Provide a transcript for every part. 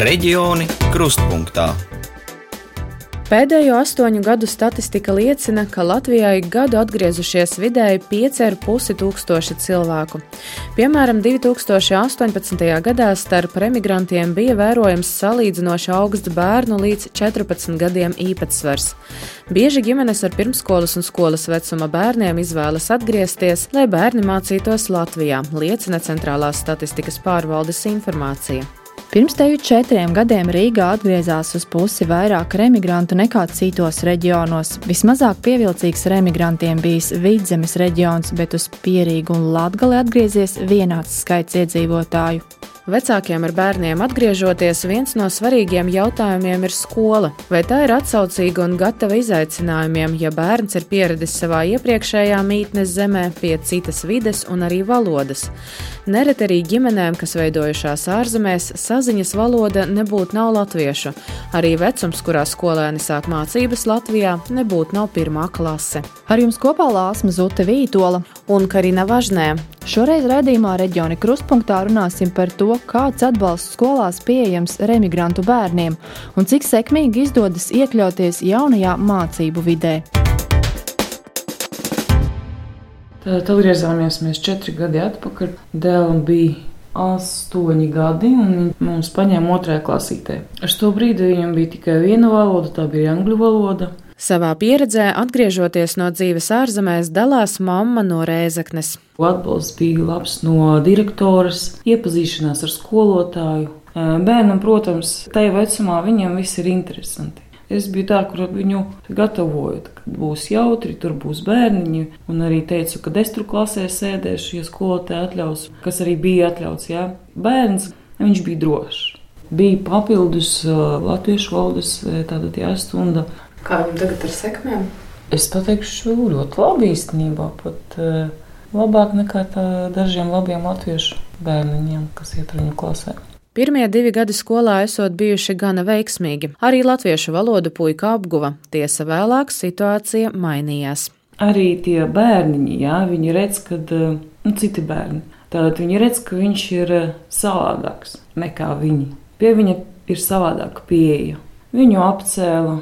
Reģioni krustpunktā. Pēdējo astoņu gadu statistika liecina, ka Latvijā ik gadu atgriezušies vidēji 5,5 tūkstoši cilvēku. Piemēram, 2018. gadā starp emigrantiem bija vērojams salīdzinoši augsts bērnu līdz 14 gadiem īpatsvars. Bieži ģimenes ar pirmskolas un skolas vecuma bērniem izvēlas atgriezties, lai bērni mācītos Latvijā, liecina Centrālās statistikas pārvaldes informācija. Pirms teju četriem gadiem Rīgā atgriezās uz pusi vairāk remigrantu nekā citos reģionos. Vismazāk pievilcīgs remigrantiem bijis Vidzemes reģions, bet uz Pierīgu un Latgali atgriezies vienāds skaits iedzīvotāju. Vecākiem ar bērniem atgriežoties, viens no svarīgiem jautājumiem ir skola. Vai tā ir atsaucīga un gatava izaicinājumiem, ja bērns ir pieradis savā iepriekšējā mītnes zemē, pie citas vides un arī valodas? Nereti arī ģimenēm, kas veidojušās ārzemēs, saziņas valoda nebūtu nav latviešu. Arī vecums, kurā skolēni sāk mācības Latvijā, nebūtu nav pirmā klase. Ar jums kopā Lāsma Zute Vītola un Karina Važnē. Šoreiz raidījumā reģioni krustpunktā runāsim par to, kāds atbalsts skolās pieejams remigrantu bērniem un cik sekmīgi izdodas iekļauties jaunajā mācību vidē. Tad atgriezāmies mēs četri gadi atpakaļ. Dēlam bija astoņi gadi, un viņš mums paņēma otrajā klasītē. Ar to brīdi viņam bija tikai viena valoda, tā bija angļu valoda. Savā pieredzē, atgriežoties no dzīves ārzemēs, dalās mamma no Rēzaknes. Atbalsts bija labs no direktoras, iepazīšanās ar skolotāju. Bērnam, protams, tajā vecumā viņam viss ir interesanti. Es biju tā, kur viņu gatavoju, ka būs jautri, tur būs bērniņi. Un arī teicu, ka es tur klasē sēdēšu, ja skolotāja atļaus, kas arī bija atļauts. Jā. Bērns, viņš bija drošs. Bija papildus latviešu valodas tāda stunda Kā viņam tagad ar sekmēm? Es pateikšu, ļoti labi īstenībā. Pat uh, labāk nekā dažiem labiem latviešu bērniņiem, kas iet viņu klasē. Pirmie divi gadi skolā esot bijuši gana veiksmīgi. Arī latviešu valodu puika apguva, tiesa vēlāk situācija mainījās. Arī tie bērniņi, jā, viņi redz, ka nu, citi bērni. Tātad viņi redz, ka viņš ir savādāks nekā viņi. Pie viņa ir savādāka pieeja. Viņu apcēla,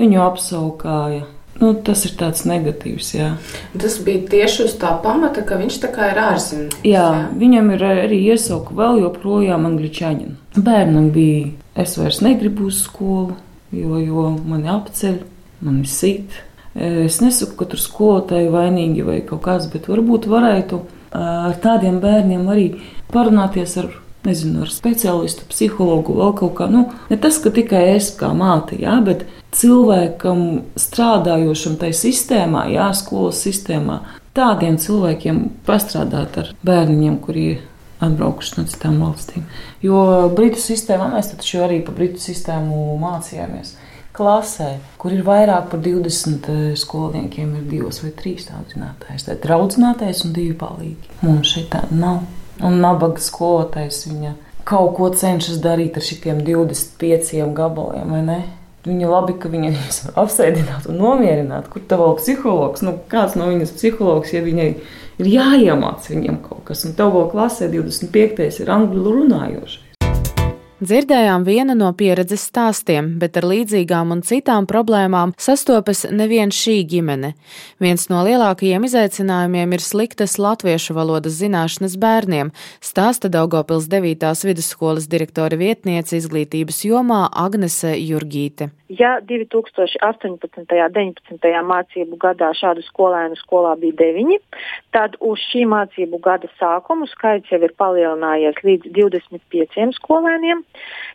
viņu apsaukāja. Nu, tas ir tāds negatīvs. Jā. Tas bija tieši uz tā pamata, ka viņš tā kā ir ārzemnieks. Jā, jā, viņam ir arī iesauka vēl joprojām angličaņu. Bērnam bija, es vairs negribu uz skolu, jo, jo mani apceļ, mani sit. Es nesaku, ka tur skolotāji vainīgi vai kaut kas, bet varbūt varētu ar tādiem bērniem arī parunāties ar nezinu, ar speciālistu, psihologu, vēl kaut kā. Nu, ne tas, ka tikai es kā māte, jā, bet cilvēkam strādājošam tajā sistēmā, jā, skolas sistēmā, tādiem cilvēkiem pastrādāt ar bērniņiem, kuri ir atbraukuši no citām valstīm. Jo Britu sistēmā mēs taču arī pa Britu sistēmu mācījāmies. Klasē, kur ir vairāk par 20 eh, skolniekiem, ir divas vai trīs audzinātājas. Tā ir audzinātājs un divi palīgi. Mums šeit tā nav. Un nabaga skolotājs viņa kaut ko cenšas darīt ar šiem 25 gabaliem, vai ne? Viņa labi, ka viņa viņus apsēdināt un nomierināt. Kur tā vēl psihologs? Nu, kāds no viņas psihologs, ja viņai ir jāiemāc viņam kaut kas, un tev vēl klasē 25. ir angļu runājošais. Dzirdējām vienu no pieredzes stāstiem, bet ar līdzīgām un citām problēmām sastopas nevien šī ģimene. Viens no lielākajiem izaicinājumiem ir sliktas latviešu valodas zināšanas bērniem, stāsta Daugopils 9. vidusskolas direktora vietniece izglītības jomā Agnese Jurgīte. Ja 2018. un 19. mācību gadā šādu skolēnu skolā bija 9, tad uz šī mācību gada sākumu skaits jau ir palielinājies līdz 25 skolēniem.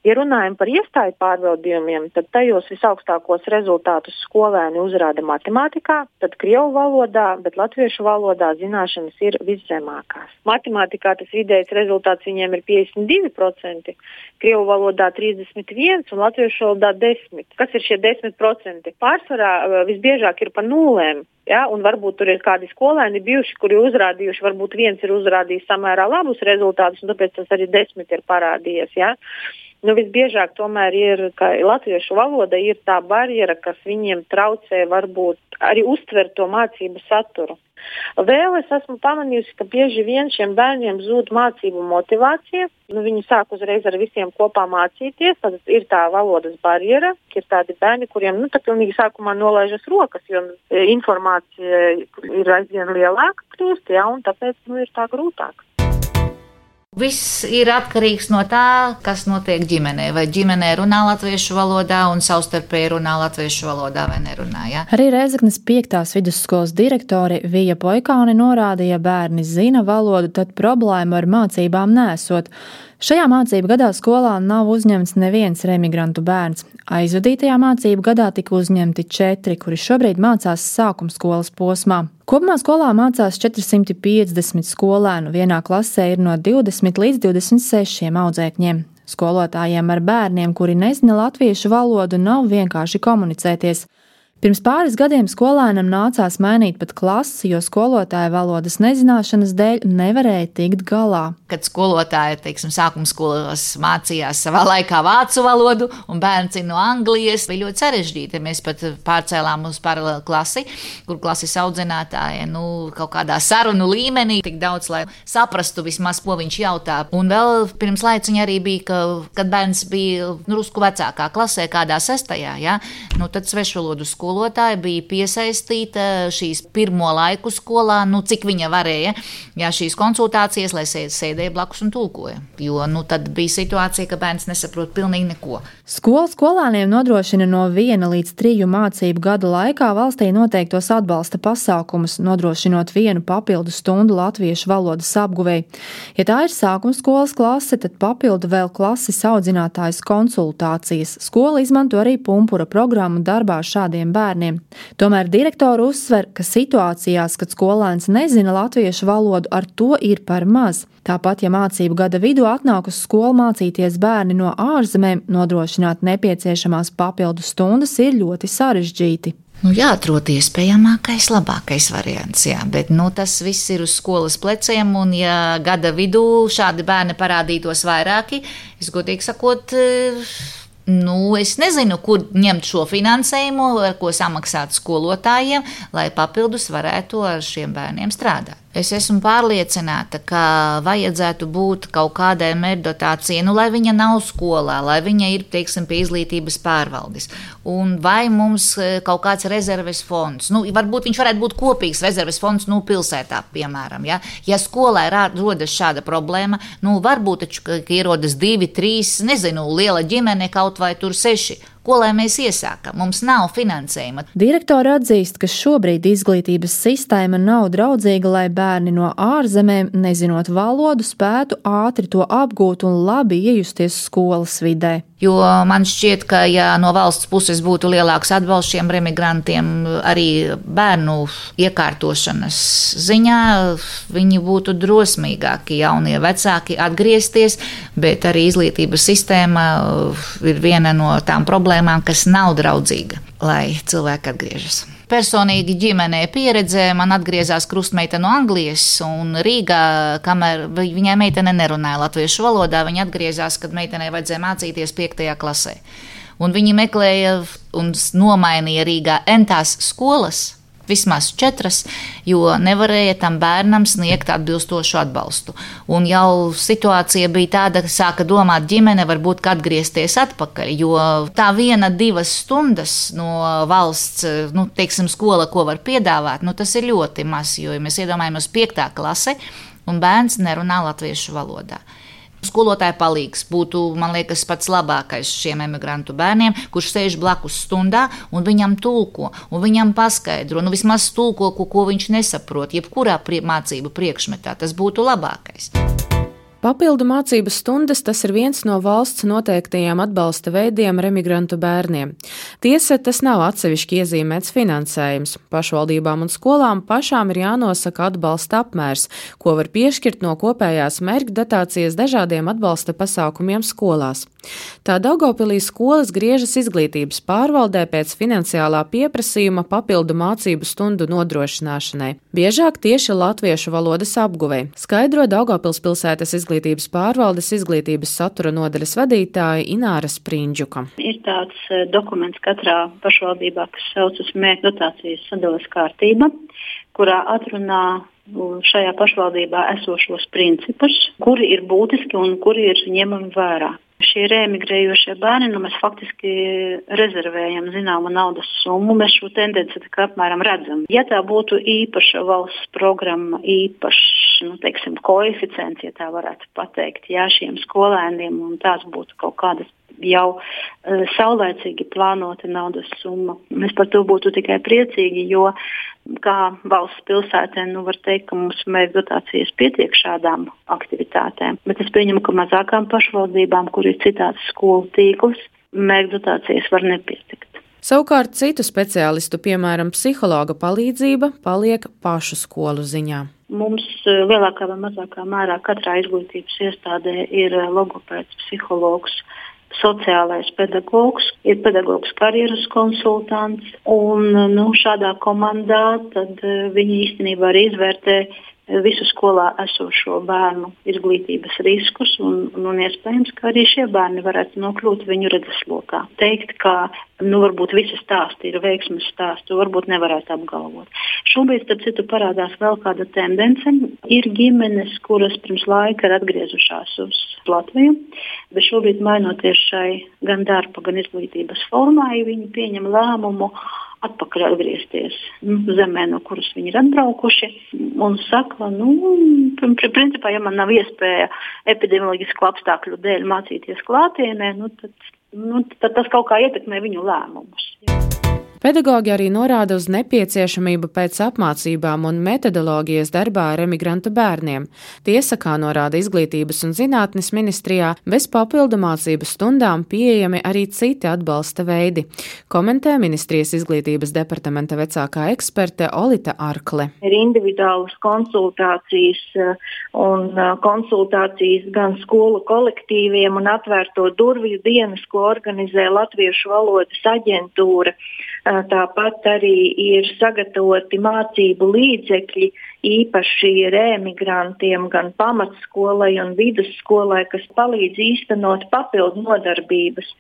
Ja runājam par iestāju pārbaudījumiem, tad tajos visaugstākos rezultātus skolēni uzrāda matemātikā, tad krievu valodā, bet latviešu valodā zināšanas ir viszemākās. Matemātikā tas vidējais rezultāts viņiem ir 52%, krievu valodā 31% un latviešu valodā 10%. Kas ir šie 10%? Pārsvarā eh, visbiežāk ir pa nulēm. Ja, un varbūt tur ir kādi skolēni bijuši, kuri uzrādījuši, varbūt viens ir uzrādījis samērā labus rezultātus, un tāpēc tas arī desmit ir parādījies. Ja. Nu, visbiežāk tomēr ir, ka latviešu valoda ir tā barjera, kas viņiem traucē varbūt arī uztvert to mācību saturu. Vēl es esmu pamanījusi, ka bieži vien šiem bērniem zūd mācību motivācija. Nu, viņi sāk uzreiz ar visiem kopā mācīties. Tad ir tā valodas barjera, ir tādi bērni, kuriem nu, pilnīgi sākumā nolaižas rokas, jo e, informācija ir aizvien lielāka kļūst, ja, un tāpēc nu, ir tā grūtāk. Viss ir atkarīgs no tā, kas notiek ģimenē. Vai ģimenē runā latviešu valodā un savstarpēji runā latviešu valodā vai nerunā. Ja? Arī Reizeknas piektās vidusskolas direktori Vija Poikāni norādīja, ja bērni zina valodu, tad problēma ar mācībām nesot. Šajā mācību gadā skolā nav uzņemts neviens remigrantu bērns. Aizvadītajā mācību gadā tika uzņemti četri, kuri šobrīd mācās sākuma skolas posmā. Kopumā skolā mācās 450 skolēnu, vienā klasē ir no 20 līdz 26 audzēkņiem. Skolotājiem ar bērniem, kuri nezina latviešu valodu, nav vienkārši komunicēties. Pirms pāris gadiem skolēnam nācās mainīt pat klasi, jo skolotāja valodas nezināšanas dēļ nevarēja tikt galā. Kad skolotāja, teiksim, sākuma skolās mācījās savā laikā vācu valodu, un bērns ir no Anglijas, bija ļoti sarežģīti. Mēs pat pārcēlām uz paralēlu klasi, kur klases audzinātāja nu, kaut kādā sarunu līmenī tik daudz, lai saprastu vismaz, ko viņš jautā. Un vēl pirms laiciņa arī bija, ka, kad bērns bija nu, rusku vecākā klasē, kādā sestajā, ja, nu, tad svešvalodu skolu skolotāja bija piesaistīta šīs pirmo laiku skolā, nu, cik viņa varēja, jā, šīs konsultācijas, lai sēdēja blakus un tulkoja. Jo nu, tad bija situācija, ka bērns nesaprot pilnīgi neko. Skola skolāniem nodrošina no viena līdz triju mācību gadu laikā valstī noteiktos atbalsta pasākumus, nodrošinot vienu papildu stundu latviešu valodas apguvēju. Ja tā ir sākuma skolas klase, tad papildu vēl klases audzinātājas konsultācijas. Skola izmanto arī pumpura programmu darbā šādiem bērniem. Tomēr direktori uzsver, ka situācijās, kad skolēns nezina latviešu valodu, ar to ir par maz. Tāpat, ja mācību gada vidū atnāk uz skolu mācīties bērni no ārzemēm, nodrošināt nepieciešamās papildu stundas ir ļoti sarežģīti. Nu, jāatrod iespējamākais, labākais variants, jā, bet nu, tas viss ir uz skolas pleciem. Un, ja gada vidū šādi bērni parādītos vairāki, es godīgi sakot, Nu, es nezinu, kur ņemt šo finansējumu, ko samaksāt skolotājiem, lai papildus varētu ar šiem bērniem strādāt. Es esmu pārliecināta, ka vajadzētu būt kaut kādai mērķdotācijai, nu, lai viņa nav skolā, lai viņa ir, teiksim, pie izglītības pārvaldes. Un vai mums e, kaut kāds rezerves fonds, nu, varbūt viņš varētu būt kopīgs rezerves fonds, nu, pilsētā, piemēram, ja, ja skolā rodas šāda problēma, nu, varbūt taču, ka ierodas divi, trīs, nezinu, liela ģimene kaut vai tur seši Ko lai mēs iesākam? Mums nav finansējuma. Direktori atzīst, ka šobrīd izglītības sistēma nav draudzīga, lai bērni no ārzemēm, nezinot valodu, spētu ātri to apgūt un labi iejusties skolas vidē. Jo man šķiet, ka ja no valsts puses būtu lielāks atbalsts šiem remigrantiem, arī bērnu iekārtošanas ziņā, viņi būtu drosmīgāki, jaunie vecāki atgriezties, bet arī izglītības sistēma ir viena no tām problēmām, kas nav draudzīga, lai cilvēki atgriežas. Personīgi ģimenē pieredzē man atgriezās krustmeita no Anglijas un Rīgā, kamēr viņai meitene nerunāja latviešu valodā, viņa atgriezās, kad meitenei vajadzēja mācīties piektajā klasē. Un viņi meklēja un nomainīja Rīgā entās skolas, vismaz četras, jo nevarēja tam bērnam sniegt atbilstošu atbalstu. Un jau situācija bija tāda, ka sāka domāt, ģimene varbūt atgriezties atpakaļ, jo tā viena, divas stundas no valsts, nu, teiksim, skola, ko var piedāvāt, nu, tas ir ļoti maz, jo ja mēs iedomājamies piektā klase un bērns nerunā latviešu valodā. Skolotāja palīgs būtu, man liekas, pats labākais šiem emigrantu bērniem, kurš sēž blakus stundā un viņam tulko, un viņam paskaidro, nu vismaz tulko, ko, ko viņš nesaprot, jebkurā prie, mācību priekšmetā. Tas būtu labākais. Papildu mācību stundas tas ir viens no valsts noteiktajiem atbalsta veidiem remigrantu bērniem. Tiesa, tas nav atsevišķi iezīmēts finansējums. Pašvaldībām un skolām pašām ir jānosaka atbalsta apmērs, ko var piešķirt no kopējās mērķa datācijas dažādiem atbalsta pasākumiem skolās. Tā Daugopilī skolas griežas izglītības pārvaldē pēc finansiālā pieprasījuma papildu mācību stundu nodrošināšanai. Biežāk tieši latviešu valodas apguvei, skaidro Daugopils pilsētas izglītības izglītības pārvaldes izglītības satura nodaļas vadītāja Ināra Sprindžuka. Ir tāds eh, dokuments katrā pašvaldībā, kas saucas mērķu dotācijas sadales kārtība, kurā atrunā šajā pašvaldībā esošos principus, kuri ir būtiski un kuri ir ņemami vērā. Šie remigrējošie bērni, nu, mēs faktiski rezervējam zināmu naudas summu. Mēs šo tendenci apmēram redzam. Ja tā būtu īpaša valsts programma, īpašs nu, teiksim, koeficients, ja tā varētu pateikt, jā, šiem skolēniem, un tās būtu kaut kādas jau uh, saulēcīgi plānota naudas summa. Mēs par to būtu tikai priecīgi, jo kā valsts pilsētē, nu, var teikt, ka mums mērķa dotācijas pietiek šādām aktivitātēm. Bet es pieņemu, ka mazākām pašvaldībām, kur ir citāds skolu tīkls, mērķa dotācijas var nepietikt. Savukārt citu speciālistu, piemēram, psihologa palīdzība, paliek pašu skolu ziņā. Mums eh, lielākā vai mazākā mērā katrā izglītības iestādē ir eh, logopēds, psihologs, sociālais pedagogs, ir pedagogs karjeras konsultants. Un, nu, šādā komandā eh, viņi īstenībā arī izvērtē visu skolā esošo bērnu izglītības riskus, un, un, un iespējams, ka arī šie bērni varētu nokļūt viņu redzeslokā. Teikt, ka nu, varbūt visi stāsti ir veiksmes stāsti, varbūt nevarētu apgalvot. Šobrīd, starp citu, parādās vēl kāda tendence. Ir ģimenes, kuras pirms laika ir atgriezušās uz Latviju, bet šobrīd mainoties šai gan darba, gan izglītības formai, viņi pieņem lēmumu atpakaļ atgriezties nu, zemē, no kuras viņi ir atbraukuši. Un saka, nu, principā, ja man nav iespēja epidemioloģisku apstākļu dēļ mācīties klātienē, nu, tad, nu, tad tas kaut kā ietekmē viņu lēmumus. Pedagoģi arī norāda uz nepieciešamību pēc apmācībām un metodoloģijas darbā ar emigrantu bērniem. Tiesa, kā norāda Izglītības un zinātnes ministrijā, bez papildu mācību stundām pieejami arī citi atbalsta veidi, komentē ministrijas izglītības departamenta vecākā eksperte Olita Arkle. Ir individuālas konsultācijas eh, un eh, konsultācijas gan skolu kolektīviem un atvērto durvju dienas, ko organizē Latviešu valodas aģentūra. Tāpat arī ir sagatavoti mācību līdzekļi īpaši rēmigrantiem, gan pamatskolai un vidusskolai, kas palīdz īstenot papildu nodarbības.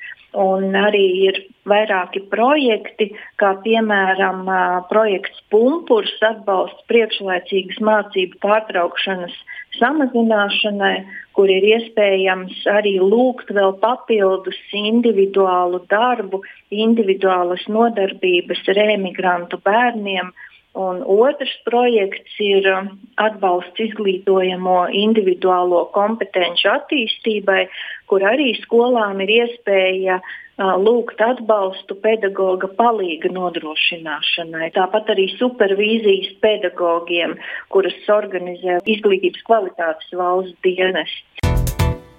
Un arī ir vairāki projekti, kā piemēram projekts Pumpurs atbalsts priekšlaicīgas mācību pārtraukšanas samazināšanai, kur ir iespējams arī lūgt vēl papildus individuālu darbu, individuālas nodarbības rēmigrantu bērniem. Un otrs projekts ir um, atbalsts izglītojamo individuālo kompetenci attīstībai, kur arī skolām ir iespēja lūgt atbalstu pedagoga palīga nodrošināšanai. Tāpat arī supervīzijas pedagogiem, kuras organizē izglītības kvalitātes valsts dienests.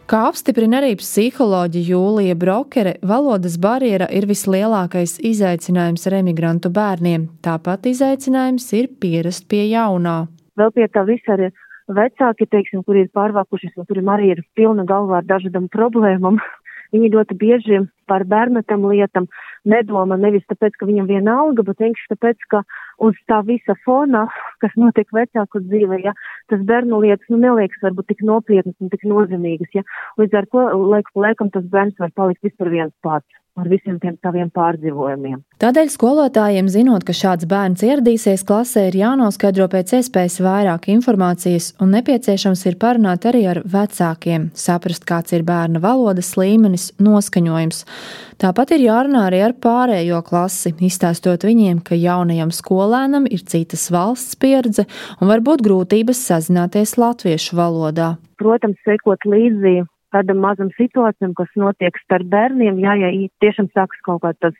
Kā apstiprina arī psiholoģija Jūlija Brokere, valodas barjera ir vislielākais izaicinājums remigrantu bērniem. Tāpat izaicinājums ir pierast pie jaunā. Vēl pie tā visa arī vecāki, teiksim, kuri ir pārvākušies, un kuriem arī ir pilna galvā ar dažādām problēmām, Viņi ļoti bieži par bērnatam lietam nedomā nevis tāpēc, ka viņam viena alga, bet vienkārši tāpēc, ka uz tā visa fona, kas notiek vecāku dzīvē, ja, tas bērnu lietas nu, neliekas varbūt tik nopietnas un tik nozīmīgas. Ja. Līdz ar to laiku pa laikam tas bērns var palikt vispār viens pats ar visiem tiem saviem pārdzīvojumiem. Tādēļ skolotājiem, zinot, ka šāds bērns ieradīsies klasē, ir jānoskaidro pēc iespējas vairāk informācijas, un nepieciešams ir parunāt arī ar vecākiem, saprast, kāds ir bērna valodas līmenis, noskaņojums. Tāpat ir jārunā arī ar pārējo klasi, izstāstot viņiem, ka jaunajam skolēnam ir citas valsts pieredze un var būt grūtības sazināties latviešu valodā. Protams, sekot līdzi tādam mazam situācijam, kas notiek starp bērniem, jā, ja tiešām sākas kaut kāds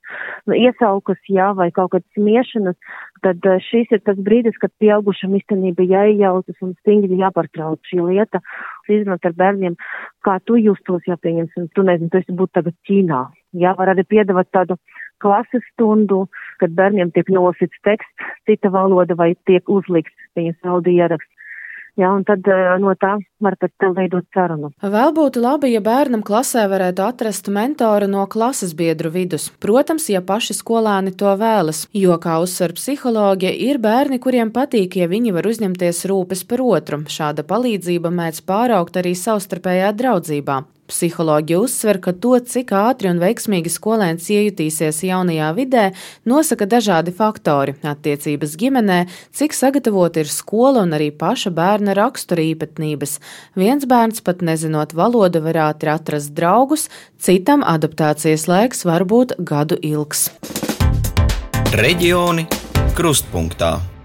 nu, iesaukas, jā, vai kaut kāds smiešanas, tad eh, šis ir tas brīdis, kad pieaugušam īstenībā jāiejaucas un stingri jāpārtrauc šī lieta, izrunāt ar bērniem, kā tu justos, ja pieņemsim, tu nezini, tu esi būt tagad Ķīnā. Jā, var arī piedāvāt tādu klases stundu, kad bērniem tiek nolasīts teksts, cita valoda vai tiek uzlikts viņa audio ieraksts. Jā, un tad uh, no tā var pēc tam veidot sarunu. Vēl būtu labi, ja bērnam klasē varētu atrast mentoru no klases biedru vidus. Protams, ja paši skolēni to vēlas, jo, kā uzsver psiholoģija, ir bērni, kuriem patīk, ja viņi var uzņemties rūpes par otru. Šāda palīdzība mēdz pāraugt arī savstarpējā draudzībā. Psiholoģija uzsver, ka to, cik ātri un veiksmīgi skolēns iejutīsies jaunajā vidē, nosaka dažādi faktori - attiecības ģimenē, cik sagatavota ir skola un arī paša bērna rakstura īpatnības. Viens bērns pat nezinot valodu var ātri atrast draugus, citam adaptācijas laiks var būt gadu ilgs. Reģioni krustpunktā.